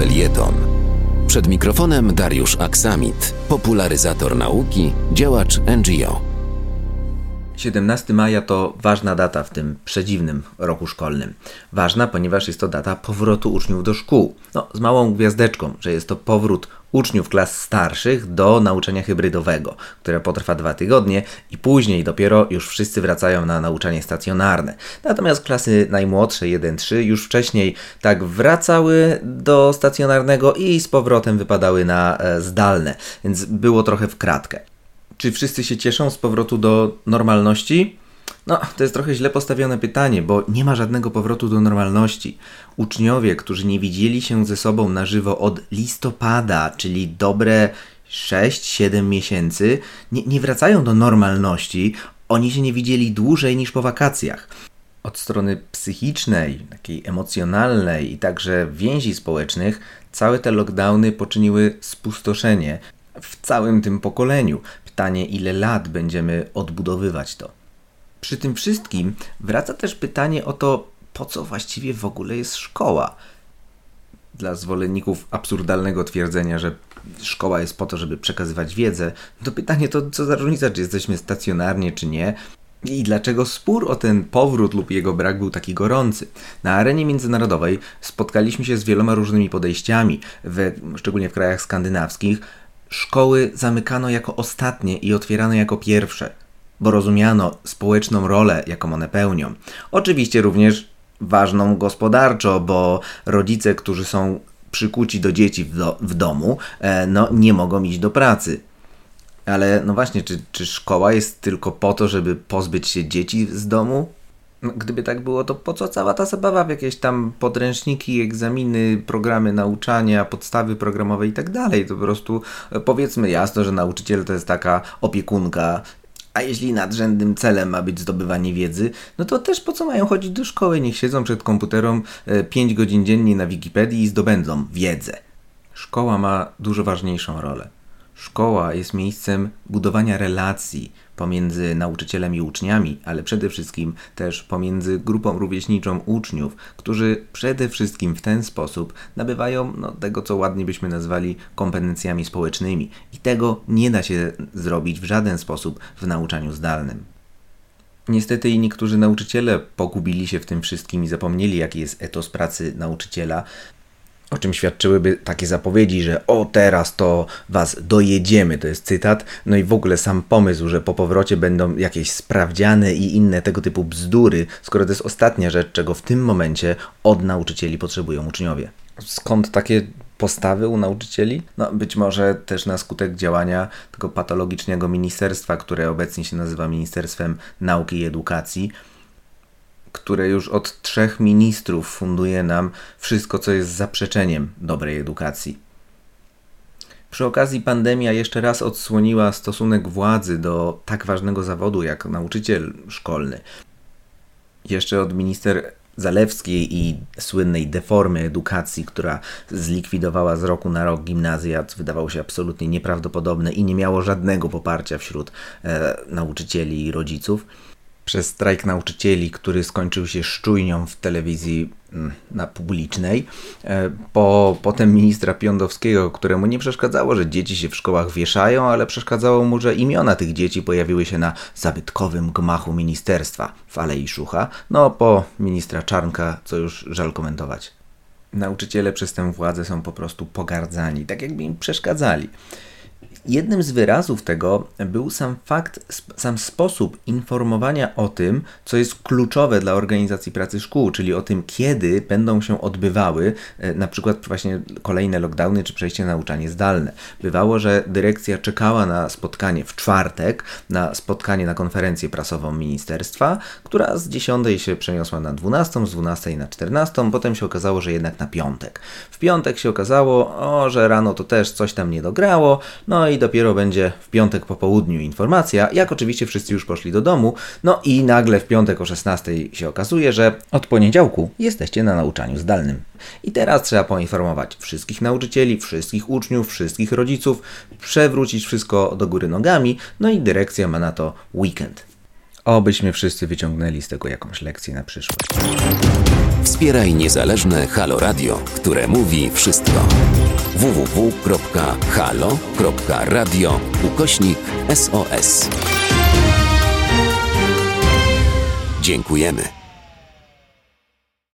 Felieton. Przed mikrofonem Dariusz Aksamit, popularyzator nauki, działacz NGO. 17 maja to ważna data w tym przedziwnym roku szkolnym. Ważna, ponieważ jest to data powrotu uczniów do szkół. No, z małą gwiazdeczką, że jest to powrót uczniów klas starszych do nauczania hybrydowego, które potrwa dwa tygodnie i później dopiero już wszyscy wracają na nauczanie stacjonarne. Natomiast klasy najmłodsze 1-3 już wcześniej tak wracały do stacjonarnego i z powrotem wypadały na e, zdalne, więc było trochę w kratkę. Czy wszyscy się cieszą z powrotu do normalności? No, to jest trochę źle postawione pytanie, bo nie ma żadnego powrotu do normalności. Uczniowie, którzy nie widzieli się ze sobą na żywo od listopada, czyli dobre 6-7 miesięcy, nie, nie wracają do normalności. Oni się nie widzieli dłużej niż po wakacjach. Od strony psychicznej, takiej emocjonalnej i także więzi społecznych, całe te lockdowny poczyniły spustoszenie w całym tym pokoleniu. Pytanie, ile lat będziemy odbudowywać to. Przy tym wszystkim wraca też pytanie o to, po co właściwie w ogóle jest szkoła. Dla zwolenników absurdalnego twierdzenia, że szkoła jest po to, żeby przekazywać wiedzę, to pytanie to, co za różnica, czy jesteśmy stacjonarnie, czy nie. I dlaczego spór o ten powrót lub jego brak był taki gorący? Na arenie międzynarodowej spotkaliśmy się z wieloma różnymi podejściami, we, szczególnie w krajach skandynawskich. Szkoły zamykano jako ostatnie i otwierano jako pierwsze bo rozumiano społeczną rolę, jaką one pełnią. Oczywiście również ważną gospodarczo, bo rodzice, którzy są przykuci do dzieci w, do, w domu, e, no, nie mogą iść do pracy. Ale no właśnie, czy, czy szkoła jest tylko po to, żeby pozbyć się dzieci z domu? No, gdyby tak było, to po co cała ta zabawa w jakieś tam podręczniki, egzaminy, programy nauczania, podstawy programowe i tak dalej? To po prostu e, powiedzmy jasno, że nauczyciel to jest taka opiekunka a jeśli nadrzędnym celem ma być zdobywanie wiedzy, no to też po co mają chodzić do szkoły? Niech siedzą przed komputerem 5 e, godzin dziennie na Wikipedii i zdobędą wiedzę. Szkoła ma dużo ważniejszą rolę. Szkoła jest miejscem budowania relacji pomiędzy nauczycielem i uczniami, ale przede wszystkim też pomiędzy grupą rówieśniczą uczniów, którzy przede wszystkim w ten sposób nabywają no, tego, co ładnie byśmy nazwali kompetencjami społecznymi. I tego nie da się zrobić w żaden sposób w nauczaniu zdalnym. Niestety i niektórzy nauczyciele pogubili się w tym wszystkim i zapomnieli, jaki jest etos pracy nauczyciela, o czym świadczyłyby takie zapowiedzi, że o teraz to was dojedziemy, to jest cytat, no i w ogóle sam pomysł, że po powrocie będą jakieś sprawdziane i inne tego typu bzdury, skoro to jest ostatnia rzecz, czego w tym momencie od nauczycieli potrzebują uczniowie. Skąd takie postawy u nauczycieli? No, być może też na skutek działania tego patologicznego ministerstwa, które obecnie się nazywa Ministerstwem Nauki i Edukacji, które już od trzech ministrów funduje nam wszystko, co jest zaprzeczeniem dobrej edukacji. Przy okazji pandemia jeszcze raz odsłoniła stosunek władzy do tak ważnego zawodu jak nauczyciel szkolny. Jeszcze od minister Zalewskiej i słynnej deformy edukacji, która zlikwidowała z roku na rok gimnazja, co wydawało się absolutnie nieprawdopodobne i nie miało żadnego poparcia wśród e, nauczycieli i rodziców przez strajk nauczycieli, który skończył się szczujnią w telewizji mm, na publicznej. E, po, potem ministra Piądowskiego, któremu nie przeszkadzało, że dzieci się w szkołach wieszają, ale przeszkadzało mu, że imiona tych dzieci pojawiły się na zabytkowym gmachu ministerstwa w Alei Szucha. No, po ministra Czarnka, co już żal komentować. Nauczyciele przez tę władzę są po prostu pogardzani, tak jakby im przeszkadzali. Jednym z wyrazów tego był sam fakt, sam sposób informowania o tym, co jest kluczowe dla organizacji pracy szkół, czyli o tym, kiedy będą się odbywały e, na przykład właśnie kolejne lockdowny czy przejście na nauczanie zdalne. Bywało, że dyrekcja czekała na spotkanie w czwartek, na spotkanie na konferencję prasową ministerstwa, która z 10 się przeniosła na 12, z 12 na 14, potem się okazało, że jednak na piątek. W piątek się okazało, o, że rano to też coś tam nie dograło, no i dopiero będzie w piątek po południu informacja, jak oczywiście wszyscy już poszli do domu, no i nagle w piątek o 16 się okazuje, że od poniedziałku jesteście na nauczaniu zdalnym. I teraz trzeba poinformować wszystkich nauczycieli, wszystkich uczniów, wszystkich rodziców, przewrócić wszystko do góry nogami, no i dyrekcja ma na to weekend. Obyśmy wszyscy wyciągnęli z tego jakąś lekcję na przyszłość. Wspieraj niezależne Halo Radio, które mówi wszystko. www.halo.radio ukośnik SOS. Dziękujemy.